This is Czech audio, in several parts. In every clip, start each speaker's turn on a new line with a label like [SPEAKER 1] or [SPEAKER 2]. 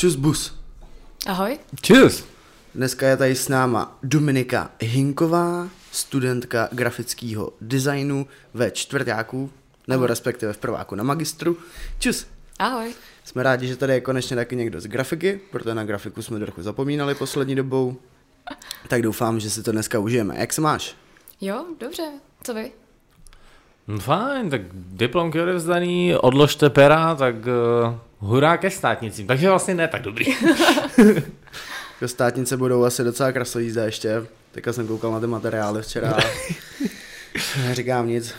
[SPEAKER 1] Čus bus.
[SPEAKER 2] Ahoj.
[SPEAKER 3] Čus.
[SPEAKER 1] Dneska je tady s náma Dominika Hinková, studentka grafického designu ve čtvrtáku, nebo respektive v prváku na magistru. Čus.
[SPEAKER 2] Ahoj.
[SPEAKER 1] Jsme rádi, že tady je konečně taky někdo z grafiky, protože na grafiku jsme trochu zapomínali poslední dobou. Tak doufám, že si to dneska užijeme. Jak se máš?
[SPEAKER 2] Jo, dobře. Co vy?
[SPEAKER 3] No fajn, tak diplomky odevzdaný, odložte pera, tak uh, hurá ke státnicím. Takže vlastně ne tak dobrý.
[SPEAKER 1] Státnice budou asi docela krasojízda ještě. Teďka jsem koukal na ty materiály včera. Neříkám nic.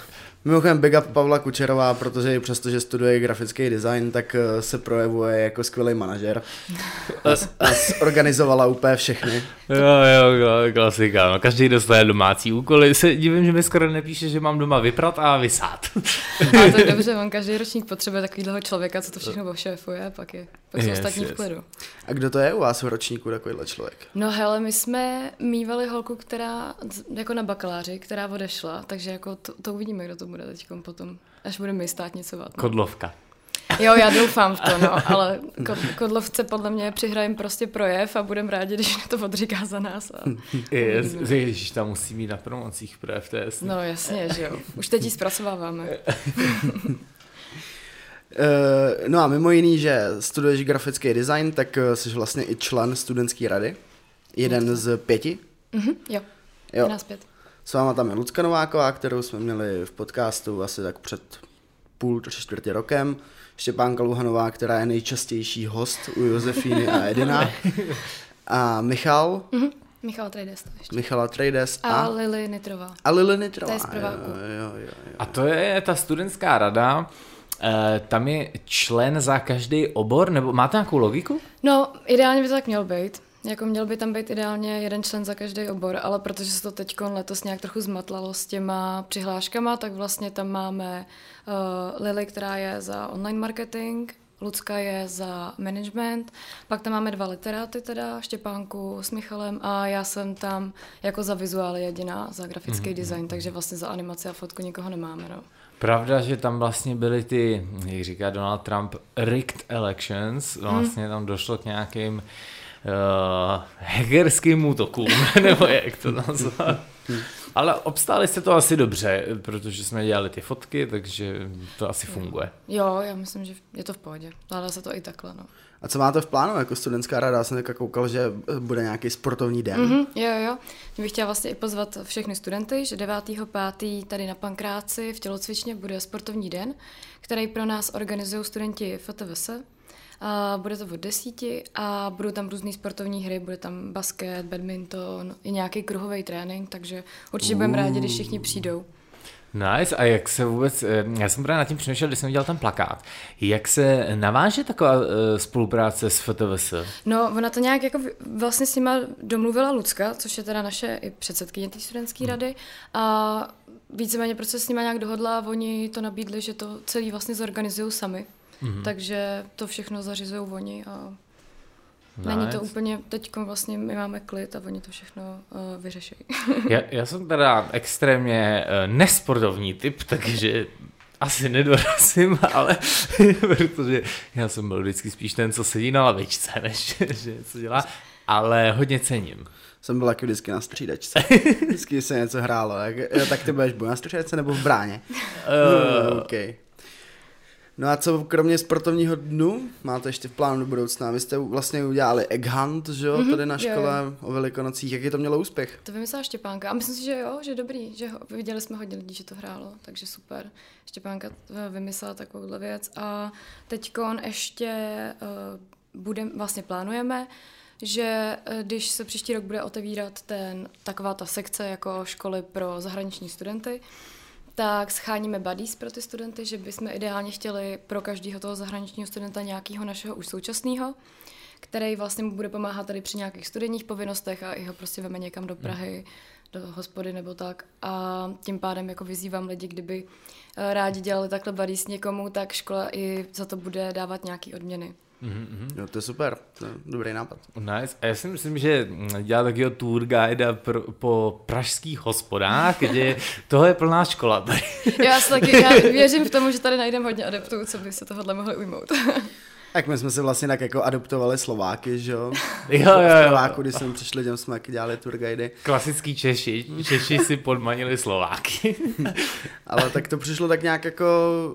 [SPEAKER 1] Mimochodem Big Up Pavla Kučerová, protože přestože studuje grafický design, tak eh, se projevuje jako skvělý manažer. A, a organizovala úplně všechny.
[SPEAKER 3] Jo, jo, klasika. No, každý dostane domácí úkoly. Se divím, že mi skoro nepíše, že mám doma vyprat a vysát.
[SPEAKER 2] A to je dobře, on každý ročník potřebuje takovýhle člověka, co to všechno ošéfuje, pak je pak jsou
[SPEAKER 3] Yes,
[SPEAKER 2] ostatní
[SPEAKER 3] yes.
[SPEAKER 2] v klidu.
[SPEAKER 1] A kdo to je u vás v ročníku takovýhle člověk?
[SPEAKER 2] No hele, my jsme mývali holku, která, jako na bakaláři, která odešla, takže jako to, to uvidíme, kdo to bude teď potom, až budeme my státnicovat. No.
[SPEAKER 3] Kodlovka.
[SPEAKER 2] Jo, já doufám v to, no, ale kod, Kodlovce podle mě přihrajem prostě projev a budeme rádi, když to odříká za nás. A...
[SPEAKER 3] Yes, ježiš, tam musí mít na promocích projev, to je jasný.
[SPEAKER 2] No jasně, že jo. Už teď ji zpracováváme.
[SPEAKER 1] Uh, no a mimo jiný, že studuješ grafický design, tak uh, jsi vlastně i člen studentské rady. Jeden z pěti.
[SPEAKER 2] Mhm, jo,
[SPEAKER 1] Jo.
[SPEAKER 2] jo. nás pět.
[SPEAKER 1] S váma tam je Lucka Nováková, kterou jsme měli v podcastu asi tak před půl, tři čtvrtě rokem. Štěpánka Luhanová, která je nejčastější host u Josefíny a Edina. A Michal,
[SPEAKER 2] Mhm. Michal Trejdes to ještě.
[SPEAKER 1] Michala Trejdes
[SPEAKER 2] A,
[SPEAKER 1] a,
[SPEAKER 2] Lily Nitrová.
[SPEAKER 1] a Lily Nitrová.
[SPEAKER 2] To je z prváku.
[SPEAKER 1] Jo, jo, jo, jo.
[SPEAKER 3] A to je ta studentská rada, eh, tam je člen za každý obor, nebo máte nějakou logiku?
[SPEAKER 2] No, ideálně by to tak měl být. Jako měl by tam být ideálně jeden člen za každý obor, ale protože se to teď letos nějak trochu zmatlalo s těma přihláškama, tak vlastně tam máme uh, Lily, která je za online marketing, Lucka je za management, pak tam máme dva literáty teda, Štěpánku s Michalem a já jsem tam jako za vizuály jediná, za grafický mm-hmm. design, takže vlastně za animaci a fotku nikoho nemáme, no.
[SPEAKER 3] Pravda, že tam vlastně byly ty, jak říká Donald Trump, rigged elections, vlastně tam došlo k nějakým uh, hackerským útokům, nebo jak to nazvat. Ale obstáli jste to asi dobře, protože jsme dělali ty fotky, takže to asi funguje.
[SPEAKER 2] Jo, já myslím, že je to v pohodě. Zvládá se to i takhle, no.
[SPEAKER 1] A co máte v plánu jako studentská rada? Já jsem teďka koukal, že bude nějaký sportovní den.
[SPEAKER 2] Mhm, jo, jo. Tím bych chtěla vlastně i pozvat všechny studenty, že 9.5. tady na Pankráci v tělocvičně bude sportovní den, který pro nás organizují studenti FTVS. A bude to od desíti a budou tam různé sportovní hry, bude tam basket, badminton, i nějaký kruhový trénink, takže určitě budeme rádi, když všichni přijdou.
[SPEAKER 3] Nice, a jak se vůbec, eh, já jsem právě nad tím přemýšlel, když jsem viděl ten plakát, jak se naváže taková eh, spolupráce s FTVS?
[SPEAKER 2] No, ona to nějak jako vlastně s nima domluvila Lucka, což je teda naše i předsedkyně té studentské rady a víceméně prostě s nima nějak dohodla oni to nabídli, že to celý vlastně zorganizují sami. Mm-hmm. Takže to všechno zařizují oni a není to
[SPEAKER 3] Nice.
[SPEAKER 2] úplně, teď vlastně my máme klid a oni to všechno uh, vyřeší.
[SPEAKER 3] Já, já jsem teda extrémně eh, nesportovní typ, takže asi nedorazím, ale protože já jsem byl vždycky spíš ten, co sedí na lavičce, než že co dělá, ale hodně cením.
[SPEAKER 1] Jsem byl taky vždycky na střídačce. Vždycky se něco hrálo. Jo, tak ty budeš buď na střídačce nebo v bráně.
[SPEAKER 3] Uh,
[SPEAKER 1] Uh, okay. No a co kromě sportovního dnu máte ještě v plánu do budoucna? Vy jste vlastně udělali egg hunt, že jo, tady na
[SPEAKER 2] Mhm, jo,
[SPEAKER 1] škole o Velikonocích. Jaký to mělo úspěch?
[SPEAKER 2] To vymyslela Štěpánka a myslím si, že jo, že dobrý, že ho, viděli jsme hodně lidí, že to hrálo, takže super. Štěpánka eh, vymyslela takovouhle věc a teď ještě uh, budem, vlastně plánujeme, že eh, když se příští rok bude otevírat ten, taková ta sekce jako školy pro zahraniční studenty, tak scháníme buddies pro ty studenty, že bychom ideálně chtěli pro každého toho zahraničního studenta nějakého našeho už současného, který vlastně mu bude pomáhat tady při nějakých studijních povinnostech a i ho prostě veme někam do Prahy, do hospody nebo tak. A tím pádem jako vyzývám lidi, kdyby eh, rádi dělali takhle buddies někomu, tak škola i za to bude dávat nějaké odměny.
[SPEAKER 3] Mm-hmm.
[SPEAKER 1] Jo, to je super, to je dobrý nápad.
[SPEAKER 3] Nice. A já si myslím, že dělá takového tour guida pro, po pražských hospodách, kde toho je plná škola tady.
[SPEAKER 2] Já, si taky, já věřím v tomu, že tady najdeme hodně adeptů, co by se tohohle mohli ujmout.
[SPEAKER 1] Tak my jsme si vlastně tak jako adoptovali Slováky, že jo?
[SPEAKER 3] Jo, jo, jo.
[SPEAKER 1] Slováku, když jsme přišli, těm jsme dělali tour guidy.
[SPEAKER 3] Klasický Češi. Češi si podmanili Slováky.
[SPEAKER 1] Ale tak to přišlo tak nějak jako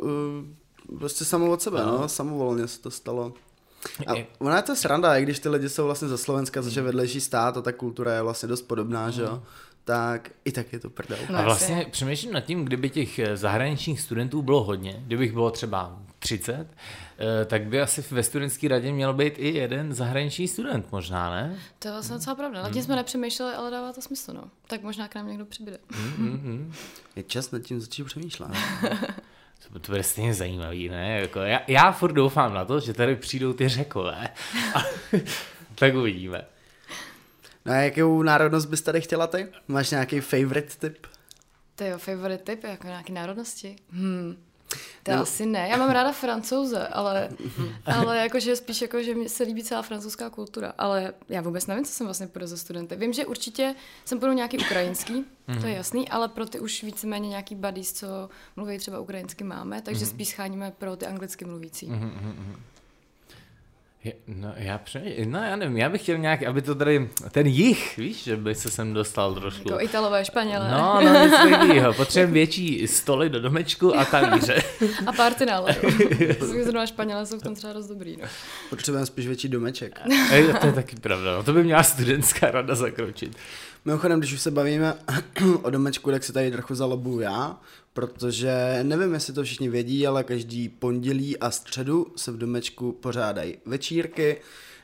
[SPEAKER 1] uh, prostě samo od sebe, no, samovolně se to stalo. A ona je to sranda, i když ty lidi jsou vlastně ze Slovenska, což je vedlejší stát a ta kultura je vlastně dost podobná, že jo? Tak i tak je to prdel.
[SPEAKER 2] No,
[SPEAKER 3] A vlastně
[SPEAKER 2] jasně.
[SPEAKER 3] přemýšlím nad tím, kdyby těch eh, zahraničních studentů bylo hodně, kdybych bylo třeba 30, eh, tak by asi ve studentské radě měl být i jeden zahraniční student možná, ne?
[SPEAKER 2] To je vlastně docela pravda. Nad tím jsme nepřemýšleli, ale dává to smysl, no. Tak možná k nám někdo přibude.
[SPEAKER 3] Mm-hmm.
[SPEAKER 1] Je čas nad tím začít přemýšlet.
[SPEAKER 3] To, to bude stejně zajímavý, ne? Jako já, já furt doufám na to, že tady přijdou ty řekové. A, tak uvidíme.
[SPEAKER 1] No a jakou národnost bys tady chtěla ty? Máš nějaký favorite tip?
[SPEAKER 2] Ty jo, favorite typ, jako nějaký národnosti? Hmm. To
[SPEAKER 1] No.
[SPEAKER 2] asi ne. Já mám ráda francouze, ale, ale jakože spíš jako, že mi se líbí celá francouzská kultura. Ale já vůbec nevím, co jsem vlastně půjdu za studenty. Vím, že určitě jsem půjdu nějaký ukrajinský, to je jasný, ale pro ty už víceméně nějaký buddies, co mluví třeba ukrajinsky máme, takže spíš scháníme pro ty anglicky mluvící.
[SPEAKER 3] Je, no, já přemýšlím, no já nevím, já bych chtěl nějak, aby to tady, ten jich, víš, že by se sem dostal trošku.
[SPEAKER 2] Jako Italové, Španělé
[SPEAKER 3] No, no, nic takového. Potřebujeme větší stoly do domečku a talíře.
[SPEAKER 2] a partynále. Protože zrovna Španělé jsou v tom třeba dost dobrý. No.
[SPEAKER 1] Potřebujeme spíš větší domeček.
[SPEAKER 3] Ej, to je taky pravda, no, to by měla studentská rada zakročit.
[SPEAKER 1] Mimochodem, když už se bavíme o domečku, tak se tady trochu zalobuju já, protože nevím, jestli to všichni vědí, ale každý pondělí a středu se v domečku pořádají večírky.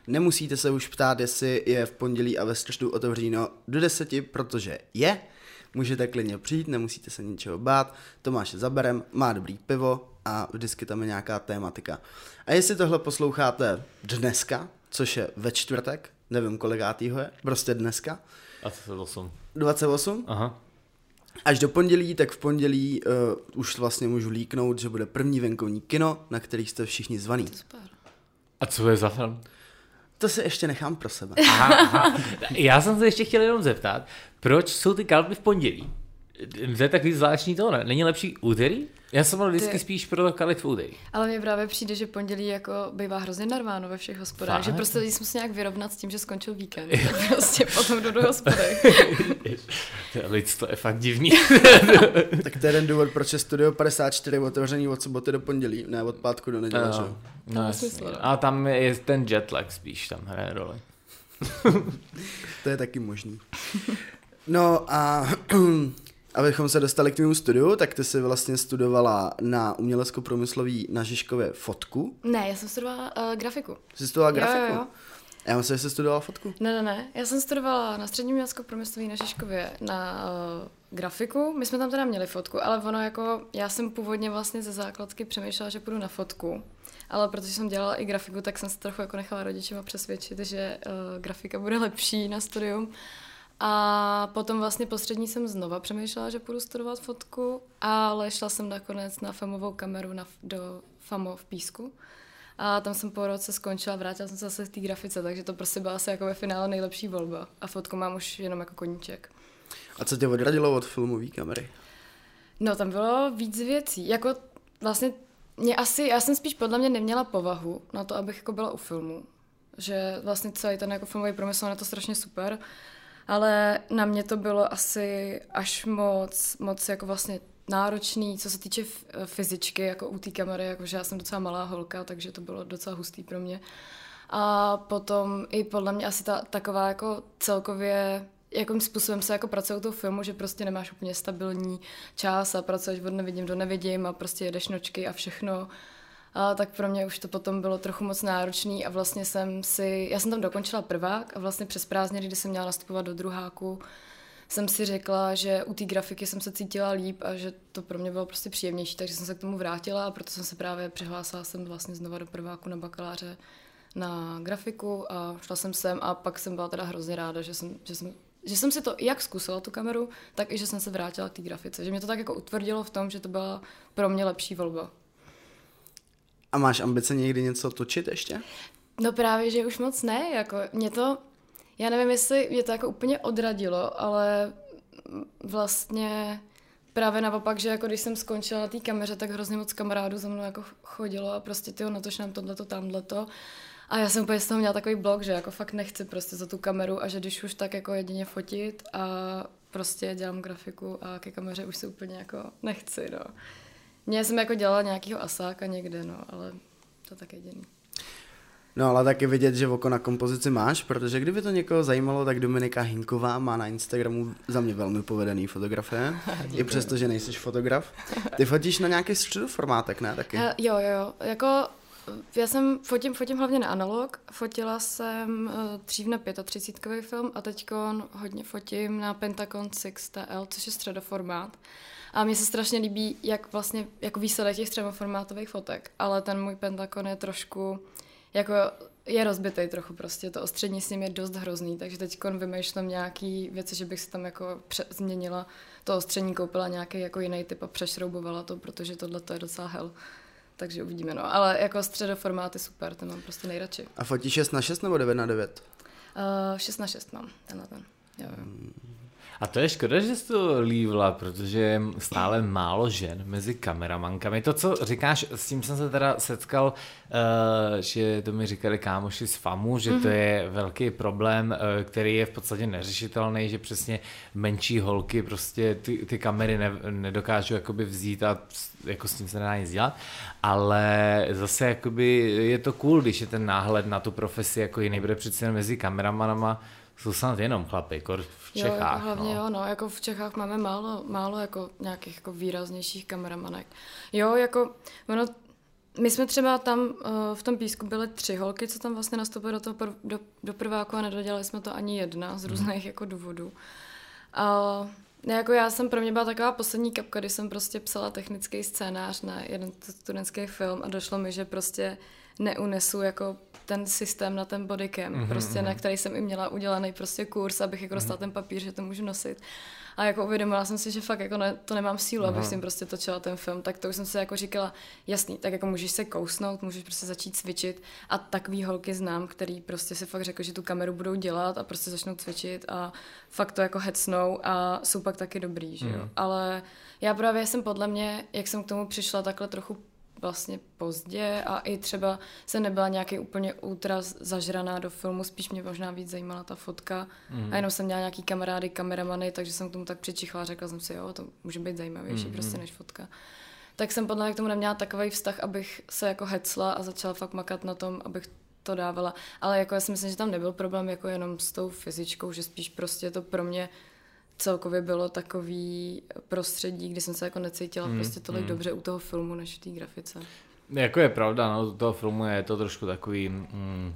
[SPEAKER 1] Nemusíte se už ptát, jestli je v pondělí a ve středu otevřeno do deseti, protože je. Můžete klidně přijít, nemusíte se ničeho bát. Tomáš je zaberem, má dobrý pivo a vždycky tam je nějaká tématika. A jestli tohle posloucháte dneska, což je ve čtvrtek, nevím kolikátýho je, prostě dneska,
[SPEAKER 3] A to se 8.
[SPEAKER 1] 28.
[SPEAKER 3] Aha.
[SPEAKER 1] Až do pondělí, tak v pondělí uh, už vlastně můžu líknout, že bude první venkovní kino, na který jste všichni zvaný.
[SPEAKER 2] Super.
[SPEAKER 3] A co je za film?
[SPEAKER 1] To si ještě nechám pro sebe.
[SPEAKER 3] Aha, aha. Já jsem se ještě chtěl jenom zeptat, proč jsou ty kalby v pondělí? To je takový zvláštní to, ne? Není lepší úterý? Já jsem byl vždycky
[SPEAKER 2] Ty-
[SPEAKER 3] spíš pro kalit v úterý.
[SPEAKER 2] Ale mně právě přijde, že pondělí jako bývá hrozně narváno ve všech hospodách,
[SPEAKER 3] Fakt?
[SPEAKER 2] že prostě lidi se musí nějak vyrovnat s tím, že skončil víkend. tak prostě potom jdu do hospody.
[SPEAKER 3] To je fakt divný.
[SPEAKER 1] tak to je jeden důvod, proč je Studio 54 otevřený od soboty do pondělí, ne od pátku do neděle, že? jo?
[SPEAKER 3] no,
[SPEAKER 2] smysl, no.
[SPEAKER 3] A tam je ten jetlag spíš, tam hraje roli.
[SPEAKER 1] To je taky možný. No a abychom se dostali k tvému studiu, tak ty jsi vlastně studovala na umělecko-průmyslový na Žižkově fotku.
[SPEAKER 2] Ne, já jsem studovala uh, grafiku.
[SPEAKER 1] Jsi studovala grafiku?
[SPEAKER 2] jo, jo.
[SPEAKER 1] Já myslím, že jsi studovala fotku.
[SPEAKER 2] Ne, ne, ne. Já jsem studovala na středním umělecko průmyslový na Žižkově na uh, grafiku. My jsme tam teda měli fotku, ale ono jako, já jsem původně vlastně ze základky přemýšlela, že půjdu na fotku. Ale protože jsem dělala i grafiku, tak jsem se trochu jako nechala rodičima přesvědčit, že uh, grafika bude lepší na studium. A potom vlastně postřední jsem znova přemýšlela, že půjdu studovat fotku, ale šla jsem nakonec na FAMovou kameru na, do FAMO v Písku. A tam jsem po roce skončila, vrátila jsem se zase v té grafice, takže to prostě byla asi jako ve finále nejlepší volba. A fotku mám už jenom jako koníček.
[SPEAKER 1] A co tě odradilo od filmové kamery?
[SPEAKER 2] No, tam bylo víc věcí. Jako vlastně mě asi, já jsem spíš podle mě neměla povahu na to, abych jako byla u filmu. Že vlastně celý ten jako filmový průmysl je to strašně super, ale na mě to bylo asi až moc, moc jako vlastně náročný, co se týče fyzičky, jako u té kamery, jakože já jsem docela malá holka, takže to bylo docela hustý pro mě. A potom i podle mě asi ta taková jako celkově jakým způsobem se jako pracuje u toho filmu, že prostě nemáš úplně stabilní čas a pracuješ od nevidím do nevidím a prostě jedeš nočky a všechno. A tak pro mě už to potom bylo trochu moc náročný a vlastně jsem si, já jsem tam dokončila prvák a vlastně přes prázdniny, kdy jsem měla nastupovat do druháku, jsem si řekla, že u té grafiky jsem se cítila líp a že to pro mě bylo prostě příjemnější, takže jsem se k tomu vrátila a proto jsem se právě přihlásila jsem vlastně znova do prváku na bakaláře na grafiku a šla jsem sem a pak jsem byla teda hrozně ráda, že jsem, že jsem že jsem si to jak zkusila tu kameru, tak i že jsem se vrátila k té grafice. Že mě to tak jako utvrdilo v tom, že to byla pro mě lepší volba.
[SPEAKER 1] A máš ambice někdy něco točit ještě?
[SPEAKER 2] No právě, že už moc ne, jako mě to, já nevím, jestli mě to jako úplně odradilo, ale vlastně právě naopak, že jako když jsem skončila na té kameře, tak hrozně moc kamarádů za mnou jako chodilo a prostě ty natoč nám tohleto, tamhleto. A já jsem úplně z toho měla takový blok, že jako fakt nechci prostě za tu kameru a že když už tak jako jedině fotit a prostě dělám grafiku a ke kameře už se úplně jako nechci, no. Mě jsem jako dělala nějakýho asáka někde, no, ale to tak jediný.
[SPEAKER 1] No ale taky vidět, že oko na kompozici máš, protože kdyby to někoho zajímalo, tak Dominika Hinková má na Instagramu za mě velmi povedený fotografie. I přesto, že nejsi fotograf. Ty fotíš na nějaký středoformátek, ne? Taky.
[SPEAKER 2] Uh, jo, jo, jako já jsem fotím, fotím hlavně na analog. Fotila jsem uh, dřív na 35 film a teď hodně fotím na Pentagon 6TL, což je středoformát. A mně se strašně líbí, jak vlastně jako výsledek těch středoformátových fotek, ale ten můj Pentagon je trošku jako je rozbitý trochu prostě, to ostřední s ním je dost hrozný, takže teď vymýšlím nějaký věci, že bych si tam jako pře- změnila to ostřední, koupila nějaký jako jiný typ a přešroubovala to, protože tohle to je docela hell. Takže uvidíme, no. Ale jako středoformát je super, ten mám prostě nejradši.
[SPEAKER 1] A fotíš 6 na 6 nebo 9 na 9?
[SPEAKER 2] Uh, 6 na 6 mám, tenhle ten. Jo, jo. Hmm.
[SPEAKER 3] A to je škoda, že jsi to lívla, protože je stále málo žen mezi kameramankami. To, co říkáš, s tím jsem se teda setkal, uh, že to mi říkali kámoši z FAMu, že to mhm. je velký problém, uh, který je v podstatě neřešitelný, že přesně menší holky prostě ty, ty kamery ne, nedokážou jakoby vzít a jako s tím se nedá nic dělat, ale zase jakoby je to cool, když je ten náhled na tu profesi jako jiný, bude přece mezi kameramanama jsou snad jenom chlapy, kor v Čechách. Jo,
[SPEAKER 2] jako hlavně
[SPEAKER 3] no.
[SPEAKER 2] jo, no, jako v Čechách máme málo, málo jako nějakých jako výraznějších kameramanek. Jo, jako, ono, my jsme třeba tam uh, v tom písku byly tři holky, co tam vlastně nastoupily do toho prv, do, do prváku a nedodělali jsme to ani jedna z mhm. různých hmm. jako důvodů. A ne, jako já jsem pro mě byla taková poslední kapka, kdy jsem prostě psala technický scénář na jeden studentský film a došlo mi, že prostě neunesu jako ten systém na ten bodycam, mm-hmm. prostě na mhm. který jsem i měla udělaný prostě kurz, abych jako dostala mm-hmm. ten papír, že to můžu nosit. A jako uvědomila jsem si, že fakt jako ne, to nemám sílu, abych si prostě točila ten film, tak to už jsem si jako říkala, jasný, tak jako můžeš se kousnout, můžeš prostě začít cvičit a takový holky znám, který prostě si fakt řekl, že tu kameru budou dělat a prostě začnou cvičit a fakt to jako hecnou a jsou pak taky dobrý, že jo. Mm. Ale já právě jsem podle mě, jak jsem k tomu přišla takhle trochu vlastně pozdě a i třeba se nebyla nějaký úplně ultra zažraná do filmu, spíš mě možná víc zajímala ta fotka mm. a jenom jsem měla nějaký kamarády, kameramany, takže jsem k tomu tak přičichla a řekla jsem si, jo, to může být zajímavější mm. prostě než fotka. Tak jsem podle mě k tomu neměla takový vztah, abych se jako hecla a začala fakt makat na tom, abych to dávala. Ale jako já si myslím, že tam nebyl problém jako jenom s tou fyzičkou, že spíš prostě to pro mě celkově bylo takový prostředí, kdy jsem se jako necítila mm, prostě tolik mm. dobře u toho filmu, než v té grafice.
[SPEAKER 3] Jako je pravda, no, u toho filmu je to trošku takový mm,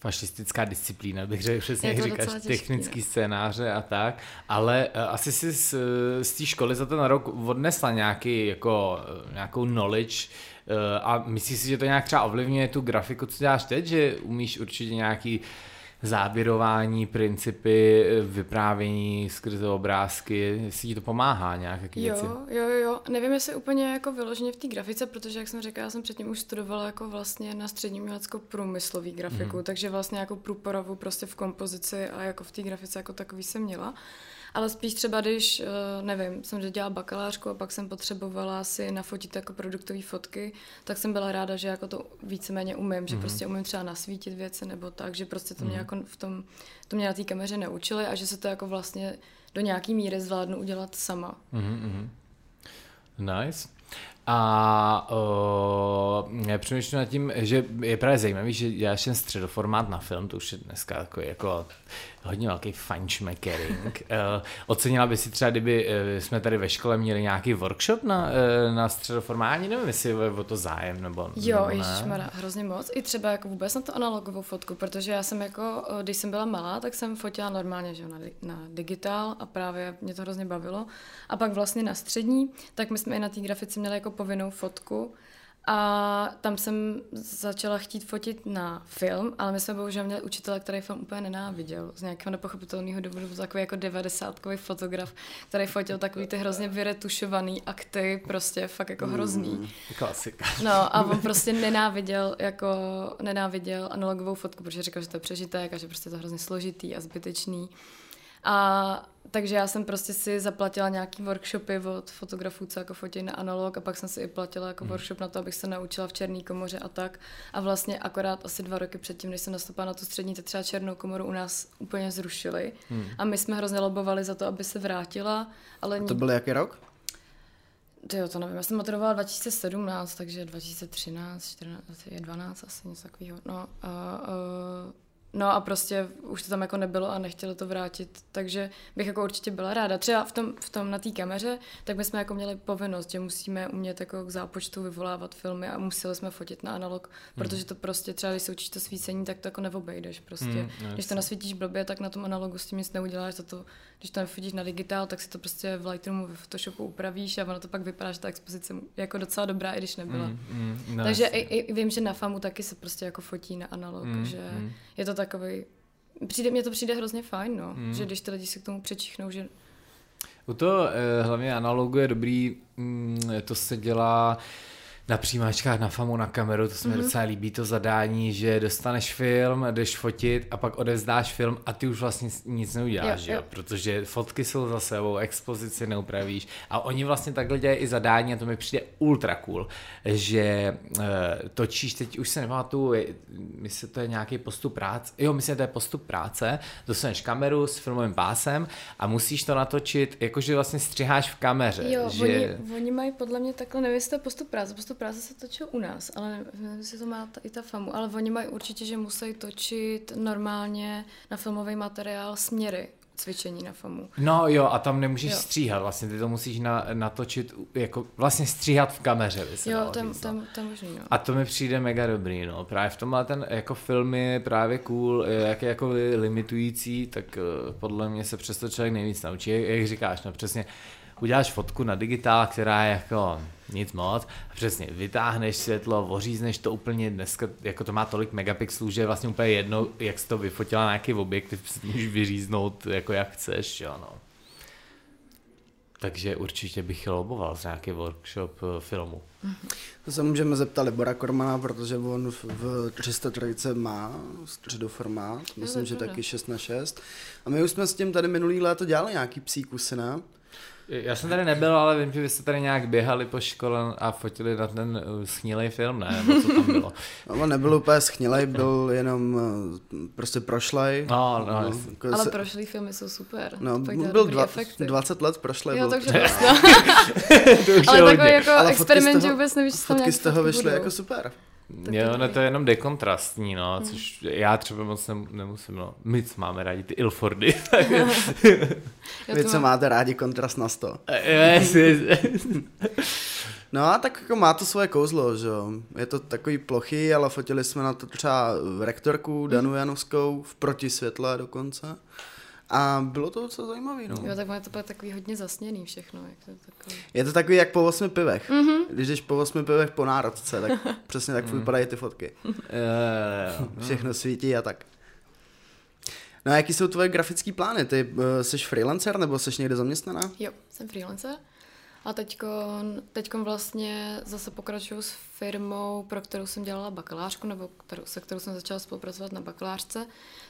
[SPEAKER 3] fašistická disciplína, bych řekl přesně, jak říkáš, těžký, technický no. scénáře a tak, ale uh, asi si z, z té školy za ten rok odnesla nějaký, jako, uh, nějakou knowledge uh, a myslíš si, že to nějak třeba ovlivňuje tu grafiku, co děláš teď, že umíš určitě nějaký uh, záběrování, principy, vyprávění skrze obrázky, jestli ti to pomáhá nějak, jaký
[SPEAKER 2] jo,
[SPEAKER 3] věci?
[SPEAKER 2] Jo, jo, nevím, jestli úplně jako vyloženě v té grafice, protože jak jsem řekla, já jsem předtím už studovala jako vlastně na střední uměleckou průmyslový grafiku, mm. takže vlastně jako průporovu prostě v kompozici a jako v té grafice jako takový jsem měla ale spíš třeba, když, eh, nevím, jsem dělala bakalářku a pak jsem potřebovala si nafotit jako produktové fotky, tak jsem byla ráda, že jako to víceméně umím, mm-hmm. že mhm. prostě umím třeba nasvítit věci nebo tak, že prostě to mě mm-hmm. jako v tom, to mě na té kameře neučili a že se to jako vlastně do nějaký míry zvládnu udělat sama.
[SPEAKER 3] Mm-hmm. Nice. A uh, přemýšlím nad tím, že je právě zajímavý, že děláš ten středoformát na film, to už je dneska takový jako hodně velký fajnšmekering. uh, ocenila by si třeba, kdyby uh, jsme tady ve škole měli nějaký workshop na, uh, na středoformální, nevím, jestli je o to zájem nebo
[SPEAKER 2] Jo, ježišmarja, hrozně moc. I třeba jako vůbec na to analogovou fotku, protože já jsem jako, když jsem byla malá, tak jsem fotila normálně, že na, na digitál a právě mě to hrozně bavilo. A pak vlastně na střední, tak my jsme i na té grafice měli jako povinnou fotku a tam jsem začala chtít fotit na film, ale my jsme bohužel měli učitele, který film úplně nenáviděl. Z nějakého nepochopitelného důvodu byl takový jako devadesátkový fotograf, který fotil takový ty hrozně vyretušovaný akty, prostě fakt jako hrozný. Mm,
[SPEAKER 3] klasika.
[SPEAKER 2] No a on prostě nenáviděl jako nenáviděl analogovou fotku, protože říkal, že to je přežitek a že prostě je to hrozně složitý a zbytečný. A takže já jsem prostě si zaplatila nějaký workshopy od fotografů, co jako fotí na analog a pak jsem si i platila jako mm. workshop na to, abych se naučila v černé komoře a tak. A vlastně akorát asi dva roky předtím, než jsem nastoupila na tu střední, tak třeba černou komoru u nás úplně zrušili. Mm. A my jsme hrozně lobovali za to, aby se vrátila. Ale
[SPEAKER 1] a to byl jaký rok?
[SPEAKER 2] Jo, to nevím, já jsem maturovala 2017, takže 2013, 14, 12 asi něco takového. No, uh, uh, No a prostě už to tam jako nebylo a nechtěli to vrátit, takže bych jako určitě byla ráda. Třeba v tom, v tom na té kameře, tak my jsme jako měli povinnost, že musíme umět jako k zápočtu vyvolávat filmy a museli jsme fotit na analog, mm. protože to prostě třeba, když se učíš to svícení, tak to jako neobejdeš prostě. Mm, když to nasvítíš blbě, tak na tom analogu s tím nic neuděláš, za to, když to nefotíš na digitál, tak si to prostě v Lightroomu, ve Photoshopu upravíš a ono to pak vypadá, že ta expozice je jako docela dobrá, i když nebyla. Mm, mm, no takže i, i, vím, že na FAMu taky se prostě jako fotí na analog, mm, že mm. je to tak takový, přijde, mně to přijde hrozně fajn, no, hmm. že když ty lidi se k tomu přečichnou, že
[SPEAKER 3] u toho eh, hlavně analogu je dobrý, mm, to se dělá na přijímačkách na FAMu na kameru, to se mi mm-hmm. docela líbí to zadání, že dostaneš film, jdeš fotit a pak odevzdáš film a ty už vlastně nic neuděláš, jo, jo. protože fotky jsou za sebou, expozici neupravíš a oni vlastně takhle dělají i zadání a to mi přijde ultra cool, že uh, točíš, teď už se nepamatuju, myslím, to je nějaký postup práce, jo, myslím, že to je postup práce, dostaneš kameru s filmovým pásem a musíš to natočit, jakože vlastně střiháš v kameře.
[SPEAKER 2] Jo,
[SPEAKER 3] že...
[SPEAKER 2] oni, oni mají podle mě takhle, nevím, jestli to postup práce, postup práce se točil u nás, ale nevím, jestli to má ta, i ta famu, ale oni mají určitě, že musí točit normálně na filmový materiál směry cvičení na FAMu.
[SPEAKER 3] No jo, a tam nemůžeš jo. stříhat, vlastně ty to musíš na, natočit, jako vlastně stříhat v kameře, by se
[SPEAKER 2] Jo, tam, tam, tam možný, no.
[SPEAKER 3] A to mi přijde mega dobrý, no. Právě v tomhle ten jako film je právě cool, jak je jako limitující, tak uh, podle mě se přesto člověk nejvíc naučí. Jak, jak říkáš, no přesně, uděláš fotku na digitál, která je jako nic moc, přesně vytáhneš světlo, ořízneš to úplně dneska, jako to má tolik megapixelů, že je vlastně úplně jedno, jak jsi to vyfotila na nějaký objektiv, si můžeš vyříznout jako jak chceš, jo no. Takže určitě bych loboval za nějaký workshop eh, filmu.
[SPEAKER 1] To se můžeme zeptat Libora Kormana, protože on v 303 má středoformát, myslím, že taky 6 na 6. A my už jsme s tím tady minulý léto dělali nějaký psí kusy, ne?
[SPEAKER 3] Já jsem tady nebyl, ale vím, že vy jste tady nějak běhali po škole a fotili na ten uh, schnilej film, ne? Nebo co tam bylo?
[SPEAKER 1] no, nebyl úplně schnilej, byl jenom uh, prostě prošlej.
[SPEAKER 3] No, no, no
[SPEAKER 2] jako Ale se... prošlý filmy jsou super.
[SPEAKER 1] No, byl dva, efekty. 20 let prošlej.
[SPEAKER 2] Jo, byl. takže vlastně. ale takový jako ale experiment, že vůbec nevíš, co
[SPEAKER 1] tam Fotky z toho vyšly jako super.
[SPEAKER 3] Jo, ne, to je jenom dekontrastní, no, hmm. což já třeba moc nemusím, no. My máme rádi ty Ilfordy.
[SPEAKER 1] Vy, co máte rádi kontrast na 100. no a tak jako má to svoje kouzlo, že jo. Je to takový plochy, ale fotili jsme na to třeba v rektorku Danu Janovskou v protisvětle dokonce. A bylo to docela zajímavé. No.
[SPEAKER 2] Jo, tak to takový hodně zasněný všechno. Jak to je, takový...
[SPEAKER 1] je to takový jak po osmi pivech. Mm-hmm. Když jdeš po osmi pivech po národce, tak přesně tak mm. vypadají ty fotky. Všechno svítí a tak. No a jaký jsou tvoje grafické plány? Ty uh, jsi freelancer nebo jsi někde zaměstnaná?
[SPEAKER 2] Jo, jsem freelancer. A teďkon, teďkon vlastně zase pokračuju s firmou, pro kterou jsem dělala bakalářku, nebo kterou, se kterou jsem začala spolupracovat na bakalářce,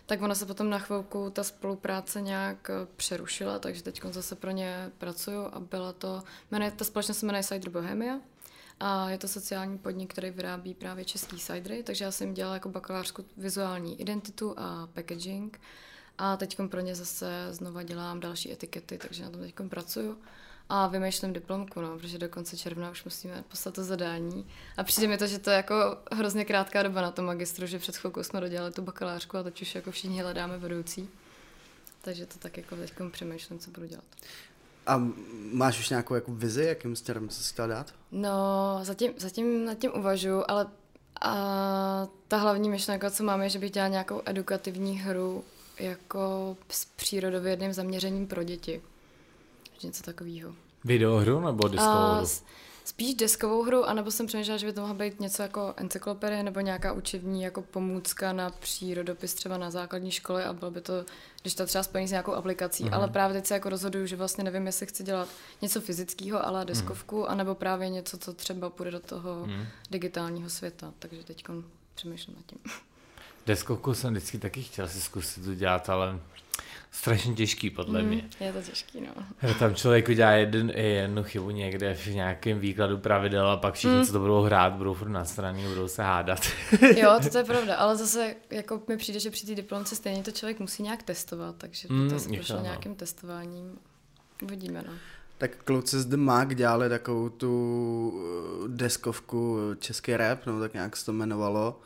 [SPEAKER 2] tak ona se potom na chvilku ta spolupráce nějak eh, přerušila, takže teď zase pro ně pracuju a byla to, jmenuje, ta společnost se jmenuje Cider Bohemia a je to sociální podnik, který vyrábí právě český cidery, takže já jsem dělala jako bakalářku vizuální identitu a packaging a teď pro ně zase znova dělám další etikety, takže na tom teď pracuju a vymýšlím diplomku, no, protože do konce června už musíme poslat to zadání. A přijde mi to, že to je jako hrozně krátká doba na tom magistru, že před chvilkou jsme dodělali tu bakalářku a teď už jako všichni hledáme vedoucí. Takže to tak jako teď přemýšlím, co budu dělat.
[SPEAKER 1] A máš už nějakou jako vizi, jakým směrem se chtěla dát?
[SPEAKER 2] No, zatím, zatím nad tím uvažuji, ale a ta hlavní myšlenka, co mám, je, že bych dělala nějakou edukativní hru jako s přírodovědným zaměřením pro děti něco takového.
[SPEAKER 3] Videohru nebo diskovou hru?
[SPEAKER 2] Spíš deskovou hru, anebo jsem přemýšlela, že by to mohla být něco jako encyklopedie nebo nějaká učební jako pomůcka na přírodopis třeba na základní škole a bylo by to, když to třeba spojení s nějakou aplikací, mm. ale právě teď se jako rozhoduju, že vlastně nevím, jestli chci dělat něco fyzického, ale deskovku, mm. anebo právě něco, co třeba půjde do toho mm. digitálního světa, takže teď přemýšlím nad tím.
[SPEAKER 3] Deskovku jsem vždycky taky chtěl si zkusit udělat, ale strašně těžký podle mě.
[SPEAKER 2] Je to těžký, no.
[SPEAKER 3] Tam člověk udělá jeden, jednu chybu někde v nějakém výkladu pravidel a pak všichni, co to budou hrát, budou furt na straně, budou se hádat.
[SPEAKER 2] Jo, to, to je pravda, ale zase jako mi přijde, že při té diplomce stejně to člověk musí nějak testovat, takže
[SPEAKER 3] Mm,
[SPEAKER 2] to
[SPEAKER 3] je
[SPEAKER 2] prošlo
[SPEAKER 3] no.
[SPEAKER 2] nějakým testováním. Uvidíme, no.
[SPEAKER 1] Tak kluci z The Mag dělali takovou tu eh, deskovku český rap, no tak nějak se to jmenovalo.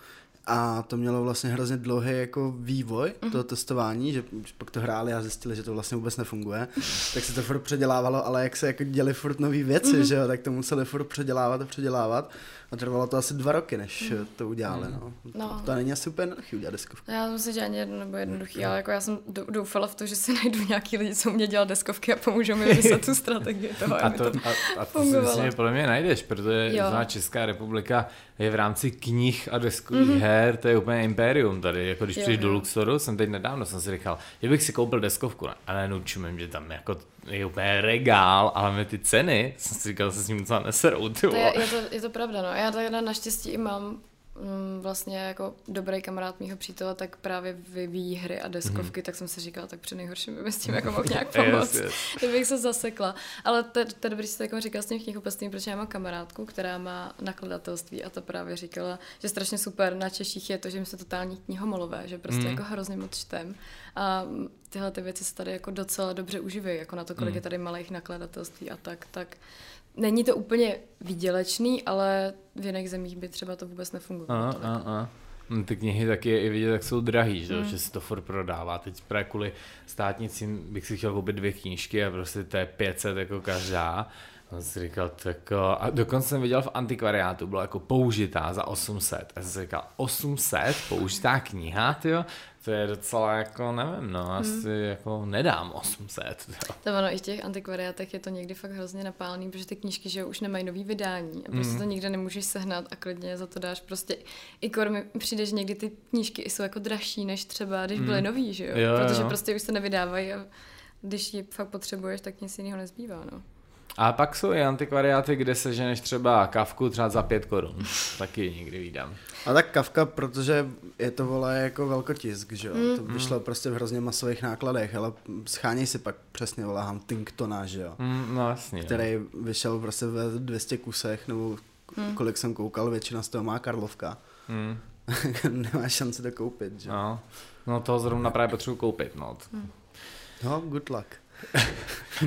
[SPEAKER 1] A to mělo vlastně hrozně dlouhý jako vývoj
[SPEAKER 2] Mhm.
[SPEAKER 1] toho testování, že pak to hráli a zjistili, že to vlastně vůbec nefunguje. Tak se to furt předělávalo, ale jak se jako děli furt nové věci,
[SPEAKER 2] Mhm.
[SPEAKER 1] že jo, tak to museli furt předělávat a předělávat. A trvalo to asi dva roky, než eh, to udělali, no.
[SPEAKER 2] Mhm. No.
[SPEAKER 1] To není asi úplně jednoduchý udělat deskovku.
[SPEAKER 2] Já myslím, že ani jedno nebo jednoduchý, ale jako já jsem dou- doufala v to, že si najdu nějaký lidi, co mě dělat deskovky a pomůžou mi vymyslet tu strategii toho.
[SPEAKER 3] A
[SPEAKER 2] aby
[SPEAKER 3] to, a, a to si myslím, že podle mě najdeš, protože
[SPEAKER 2] Jo.
[SPEAKER 3] zná Česká republika je v rámci knih a deskových mm-hmm. her, to je úplně impérium tady. Jako když přijdeš do. Luxoru, jsem teď nedávno jsem si říkal, že bych si koupil deskovku, ne? a najednou čumím, že tam jako je úplně regál, ale my ty ceny, jsem si říkal, se s ním docela neserou, ty
[SPEAKER 2] To je, je, to, je to pravda, no. Já teda naštěstí i mám vlastně jako dobrý kamarád mýho přítele, tak právě vyvíjí hry a deskovky, tak jsem si říkala, tak při nejhorším by mi s tím jako mohl nějak
[SPEAKER 3] Yes,
[SPEAKER 2] pomoct,
[SPEAKER 3] yes.
[SPEAKER 2] kdybych se zasekla. Ale to, je dobrý, to jako říkal s tím knihkupectvím, protože já mám kamarádku, která má nakladatelství a ta právě říkala, že strašně super na Češích je to, že my jsme totální knihomolové, že prostě
[SPEAKER 3] Mm.
[SPEAKER 2] jako hrozně moc čtem. A tyhle ty věci se tady jako docela dobře uživí, jako na to, kolik
[SPEAKER 3] Mm.
[SPEAKER 2] je tady malých nakladatelství a tak, tak Není to úplně výdělečný, ale v jiných zemích by třeba to vůbec nefungovalo.
[SPEAKER 3] A, a, a. No, Ty knihy taky je i vidět, jak jsou drahý, že, mm. že se to furt prodává. Teď právě kvůli státnicím bych si chtěl koupit dvě knížky a prostě to je 500 jako každá. A jsem si říkal, tak jo. A dokonce jsem viděl v antikvariátu, byla jako použitá za 800. A jsem si říkal, 800 použitá kniha, tyjo, to je docela jako, nevím, no, asi
[SPEAKER 2] Hmm.
[SPEAKER 3] jako nedám 800. Jo.
[SPEAKER 2] To ono, i v těch antikvariátech je to někdy fakt hrozně napálený, protože ty knížky, že jo, už nemají nový vydání a prostě
[SPEAKER 3] Mhm.
[SPEAKER 2] to nikde nemůžeš sehnat a klidně za to dáš prostě, i kor mi přijde, že někdy ty knížky jsou jako dražší, než třeba, když byly nový, že jo,
[SPEAKER 3] Jo, jo,
[SPEAKER 2] protože
[SPEAKER 3] jo.
[SPEAKER 2] prostě už se nevydávají a když ji fakt potřebuješ, tak nic jiného nezbývá, no.
[SPEAKER 3] A pak jsou i antikvariáty, kde seženeš třeba kavku třeba za 5 korun. Taky někdy vídám.
[SPEAKER 1] A tak Kafka, protože je to vole jako velkotisk, že jo,
[SPEAKER 2] Mm.
[SPEAKER 1] to vyšlo prostě v hrozně masových nákladech, ale scháněj si pak přesně vole Huntingtona, že jo,
[SPEAKER 3] Mm, no jasně.
[SPEAKER 1] který vyšel prostě ve 200 kusech, nebo
[SPEAKER 2] Mm.
[SPEAKER 1] kolik jsem koukal, většina z toho má Karlovka.
[SPEAKER 3] Mm.
[SPEAKER 1] Nemá šanci to koupit, že jo.
[SPEAKER 3] No. no toho zrovna právě potřebuji koupit, no.
[SPEAKER 1] No, good luck.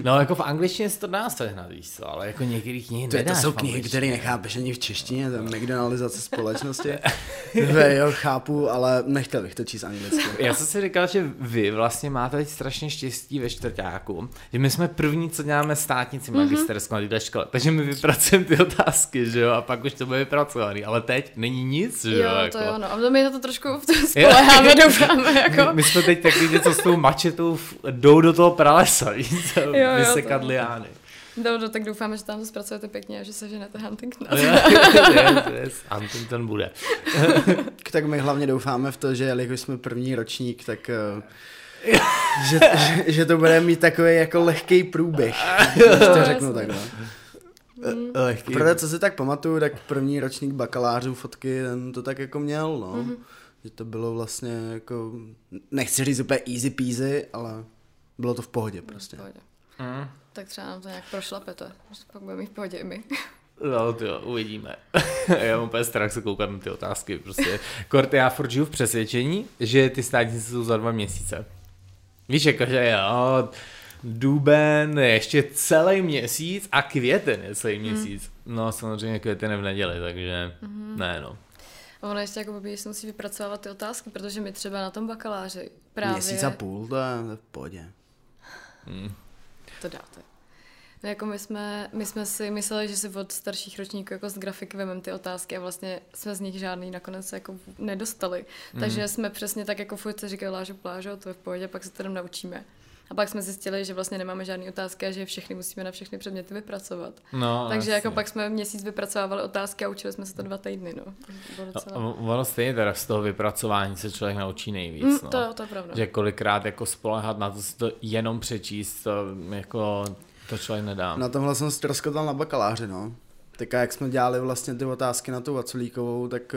[SPEAKER 3] No jako v angličtině se to dá sehnat, víš co, ale jako některý knihy
[SPEAKER 1] To, je- to jsou knihy, které nechápeš ani v češtině, to je McDonaldizace společnosti. Ve, jo, chápu, ale nechtěl bych to číst anglicky.
[SPEAKER 3] Já jsem si říkal, že vy vlastně máte teď strašně štěstí ve čtvrtáku, že my jsme první, co děláme státnici
[SPEAKER 2] Mhm.
[SPEAKER 3] magisterskou na této škole, takže my vypracujeme ty otázky, že jo, a pak už to bude vypracovaný, ale teď není nic, že jo,
[SPEAKER 2] Jo,
[SPEAKER 3] jako.
[SPEAKER 2] to jo, no. A my na to trošku v tom spoleháme, doufáme, jako.
[SPEAKER 3] My, my jsme teď takový něco s tou mačetou jdou do toho pralesa, víš co,
[SPEAKER 2] Jo, jo,
[SPEAKER 3] vysekat
[SPEAKER 2] to-
[SPEAKER 3] liány.
[SPEAKER 2] No, no, tak doufáme, že tam to zpracujete pěkně a že se ženete Huntington.
[SPEAKER 3] yes, yes, Huntington bude.
[SPEAKER 1] Tak my hlavně doufáme v to, že jelikož jsme první ročník, tak eh, že, že, že to bude mít takový jako lehký průběh, když to řeknu takhle.
[SPEAKER 3] Lehký.
[SPEAKER 1] Protože co si tak pamatuju, tak první ročník bakalářů fotky, ten to tak jako měl, no.
[SPEAKER 2] Mhm.
[SPEAKER 1] Že to bylo vlastně jako, nechci říct úplně easy peasy, ale bylo to v pohodě prostě.
[SPEAKER 2] V pohodě.
[SPEAKER 3] Mm.
[SPEAKER 2] Tak třeba nám to nějak prošlapete, že pak budeme mít v pohodě i my.
[SPEAKER 3] No, jo, uvidíme. já mám úplně strach se koukat na ty otázky. Prostě. Kort, já furt žiju v přesvědčení, že ty státnice jsou za dva měsíce. Víš, jako, že jo, duben, ještě celý měsíc a květen je celý měsíc. No, samozřejmě květen je v neděli, takže ne, no.
[SPEAKER 2] A ono ještě jako blbý, že se musí vypracovávat ty otázky, protože my třeba na tom bakaláři právě...
[SPEAKER 1] Měsíc a půl, to to je v pohodě.
[SPEAKER 2] To dáte. No jako my jsme, my jsme si mysleli, že si od starších ročníků jako z grafiky vememe ty otázky a vlastně jsme z nich žádný nakonec jako nedostali.
[SPEAKER 3] Mhm.
[SPEAKER 2] Takže jsme přesně tak jako furt se říkali lážo plážo, to je v pohodě, pak se to jenom naučíme. A pak jsme zjistili, že vlastně nemáme žádné otázky a že všechny musíme na všechny předměty vypracovat.
[SPEAKER 3] no
[SPEAKER 2] Takže
[SPEAKER 3] jasně.
[SPEAKER 2] jako pak jsme měsíc vypracovávali otázky a učili jsme se to dva týdny, no. Bylo
[SPEAKER 3] A-
[SPEAKER 2] docela...
[SPEAKER 3] a Ono stejně teda z toho vypracování se člověk naučí nejvíc,
[SPEAKER 2] Mm,
[SPEAKER 3] no.
[SPEAKER 2] to, to je pravda.
[SPEAKER 3] Že kolikrát jako spolehat na to, si to jenom přečíst, to jako to člověk nedá.
[SPEAKER 1] Na tomhle jsem ztroskotal na bakaláři, no. Tak a jak jsme dělali vlastně ty otázky na tu Vaculíkovou, tak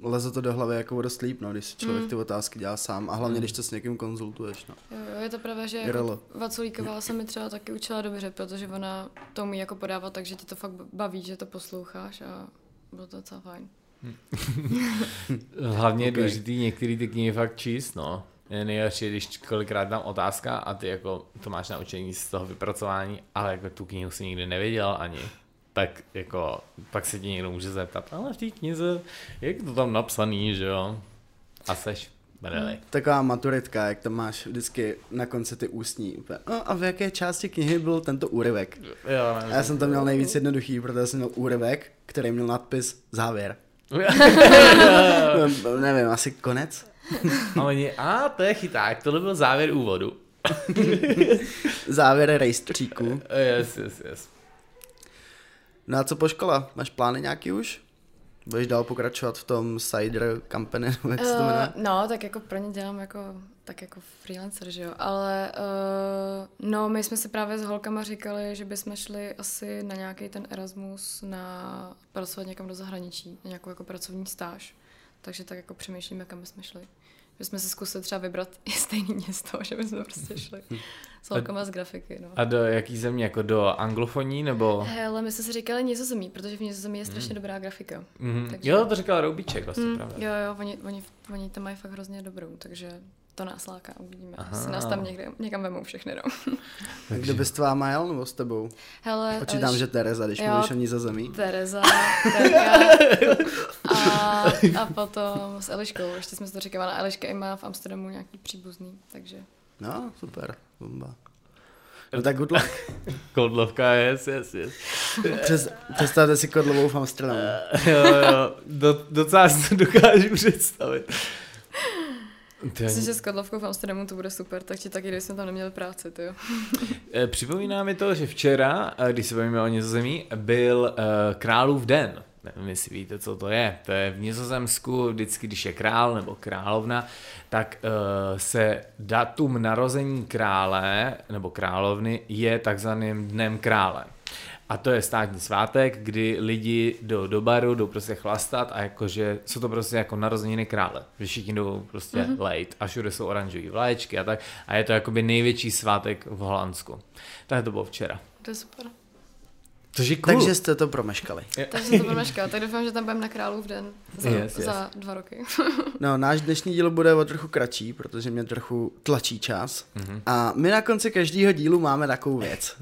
[SPEAKER 1] uh, leze to do hlavy jako dost líp, no, když si člověk
[SPEAKER 2] Mm.
[SPEAKER 1] ty otázky dělá sám a hlavně,
[SPEAKER 3] Mm.
[SPEAKER 1] když to s někým konzultuješ, no.
[SPEAKER 2] Jo, jo, je to pravda, že jako Vaculíková se mi třeba taky učila dobře, protože ona to umí jako podávat, takže ti to fakt baví, že to posloucháš a bylo to docela fajn.
[SPEAKER 3] Hlavně je
[SPEAKER 1] Ok.
[SPEAKER 3] důležitý některý ty knihy fakt číst, no. Je nejlepší, když kolikrát tam otázka a ty jako to máš naučení z toho vypracování, ale jako tu knihu si nikdy nevěděl ani. Tak jako, pak se ti někdo může zeptat, ale v té knize, jak to tam napsaný, že jo? A seš brdeli.
[SPEAKER 1] Taková maturitka, jak tam máš vždycky na konci ty ústní. No a v jaké části knihy byl tento úryvek?
[SPEAKER 3] Jo,
[SPEAKER 1] já jsem to měl nejvíc jednoduchý, protože jsem měl úryvek, který měl nadpis závěr. No, nevím, asi konec?
[SPEAKER 3] a oni, a to je chyták, tohle byl závěr úvodu.
[SPEAKER 1] Závěr rejstříku.
[SPEAKER 3] Yes, yes, yes.
[SPEAKER 1] No a co po škole? Máš plány nějaký už? Budeš dál pokračovat v tom Cider Company, jak se to jmenuje?
[SPEAKER 2] Uh, no, tak jako pro ně dělám jako, tak jako freelancer, že jo, ale uh, no, my jsme si právě s holkama říkali, že bychom šli asi na nějaký ten Erasmus na pracovat někam do zahraničí, na nějakou jako pracovní stáž, takže tak jako přemýšlíme, kam bychom šli. Že jsme si zkusili třeba vybrat i stejné město, že bychom prostě šli s holkama z grafiky, no.
[SPEAKER 3] A do jaký země, jako do anglofoní, nebo?
[SPEAKER 2] Hele, my jsme si říkali nizozemí, protože v nizozemí je strašně dobrá grafika.
[SPEAKER 3] Mhm.
[SPEAKER 2] Takže-
[SPEAKER 3] Jo, to říkal Roubíček, vlastně,
[SPEAKER 2] Mm,
[SPEAKER 3] pravda.
[SPEAKER 2] jo, jo, oni, oni, oni tam mají fakt hrozně dobrou, takže to nás láká, uvidíme.
[SPEAKER 3] Aha.
[SPEAKER 2] Asi nás tam někde, někam vemou všechny, no.
[SPEAKER 1] Kdo by s tvá jel nebo s tebou?
[SPEAKER 2] Hele,
[SPEAKER 1] Počítám,
[SPEAKER 2] Eliš-
[SPEAKER 1] že Tereza, když
[SPEAKER 2] Jo.
[SPEAKER 1] mluvíš o nizozemí.
[SPEAKER 2] Tereza, Terka a, a potom s Eliškou, ještě jsme si to říkali, Eliška i má v Amsterdamu nějaký příbuzný, takže
[SPEAKER 1] No, super, bomba. No tak good luck.
[SPEAKER 3] Kodlovka, yes, yes, yes.
[SPEAKER 1] Přes, představte si Kodlovou v Amsterdamu.
[SPEAKER 3] jo, jo, do, docela si to dokážu představit. To
[SPEAKER 2] myslím, že s Kodlovkou v Amsterdamu to bude super, takže taky, když jsme tam neměli práci, ty jo.
[SPEAKER 3] Eh, připomíná mi to, že včera, eh, když se bavíme o Nizozemí, byl uh, Králův den. Nevím, jestli víte, co to je. To je v Nizozemsku, vždycky, když je král nebo královna, tak uh, se datum narození krále nebo královny je takzvaným dnem krále. A to je státní svátek, kdy lidi jdou do baru, jdou prostě chlastat a jakože jsou to prostě jako narozeniny krále. Že všichni jdou prostě mm-hmm. lejt a všude jsou oranžové vlaječky a tak. A je to jakoby největší svátek v Holandsku. Tak to bylo včera.
[SPEAKER 2] To je super.
[SPEAKER 3] Což je cool.
[SPEAKER 1] Takže jste to promeškali.
[SPEAKER 2] Takže jsem to promeškala, tak doufám, že tam budeme na Králův den za,
[SPEAKER 3] Yes, yes.
[SPEAKER 2] za dva roky.
[SPEAKER 1] No, náš dnešní díl bude o trochu kratší, protože mě trochu tlačí čas.
[SPEAKER 3] Mhm.
[SPEAKER 1] A my na konci každého dílu máme takovou věc.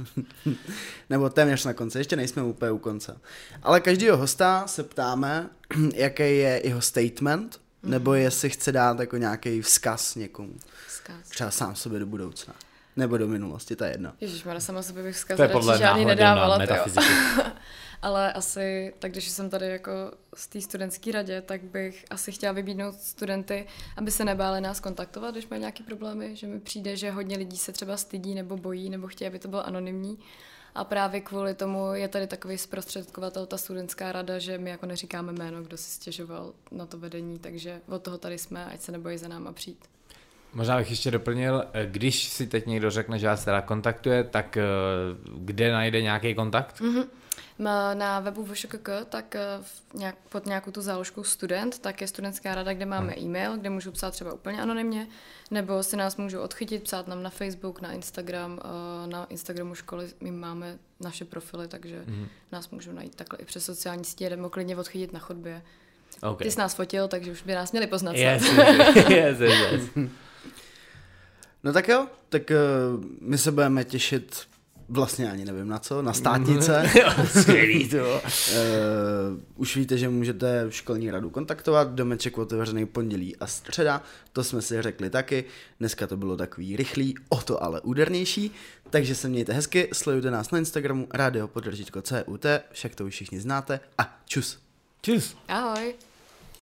[SPEAKER 1] Nebo téměř na konci, ještě nejsme úplně u konce. Ale každého hosta se ptáme, jaký je jeho statement, nebo jestli chce dát jako nějaký vzkaz někomu.
[SPEAKER 2] Vzkaz.
[SPEAKER 1] Třeba sám sobě do budoucna. Nebo do minulosti, to je jedno.
[SPEAKER 2] Ježíš, sama sobě bych
[SPEAKER 3] To
[SPEAKER 2] vzkaz
[SPEAKER 3] je podle
[SPEAKER 2] žádný nedávala, tyjo.
[SPEAKER 3] metafyziku.
[SPEAKER 2] Ale asi, tak když jsem tady jako z té studentské radě, tak bych asi chtěla vybídnout studenty, aby se nebáli nás kontaktovat, když mají nějaké problémy, že mi přijde, že hodně lidí se třeba stydí nebo bojí, nebo chtějí, aby to bylo anonymní. A právě kvůli tomu je tady takový zprostředkovatel, ta studentská rada, že my jako neříkáme jméno, kdo si stěžoval na to vedení, takže od toho tady jsme, ať se nebojí za náma přijít.
[SPEAKER 3] Možná bych ještě doplnil, eh, když si teď někdo řekne, že vás teda kontaktuje, tak eh, kde najde nějaký kontakt?
[SPEAKER 2] Mm-hmm. Na webu VŠKK, tak eh, nějak, pod nějakou tu záložkou student, tak je studentská rada, kde máme e-mail, kde můžu psát třeba úplně anonymně, nebo si nás můžou odchytit, psát nám na Facebook, na Instagram, na Instagramu školy my máme naše profily, takže
[SPEAKER 3] Mhm.
[SPEAKER 2] nás můžou najít takhle i přes sociální sítě, jdeme klidně odchytit na chodbě.
[SPEAKER 3] Okay.
[SPEAKER 2] Ty jsi nás fotil, takže už by nás měli poznat.
[SPEAKER 3] Yes, yes, yes, yes.
[SPEAKER 1] No tak jo, tak uh, my se budeme těšit vlastně ani nevím na co, na státnice.
[SPEAKER 3] Jo, Skvělý to.
[SPEAKER 1] Uh, už víte, že můžete školní radu kontaktovat, domeček otevřený pondělí a středa, to jsme si řekli taky, dneska to bylo takový rychlý, o to ale údernější, takže se mějte hezky, sledujte nás na Instagramu, radio podržitko CUT, však to už všichni znáte a čus.
[SPEAKER 3] Čus.
[SPEAKER 2] Ahoj.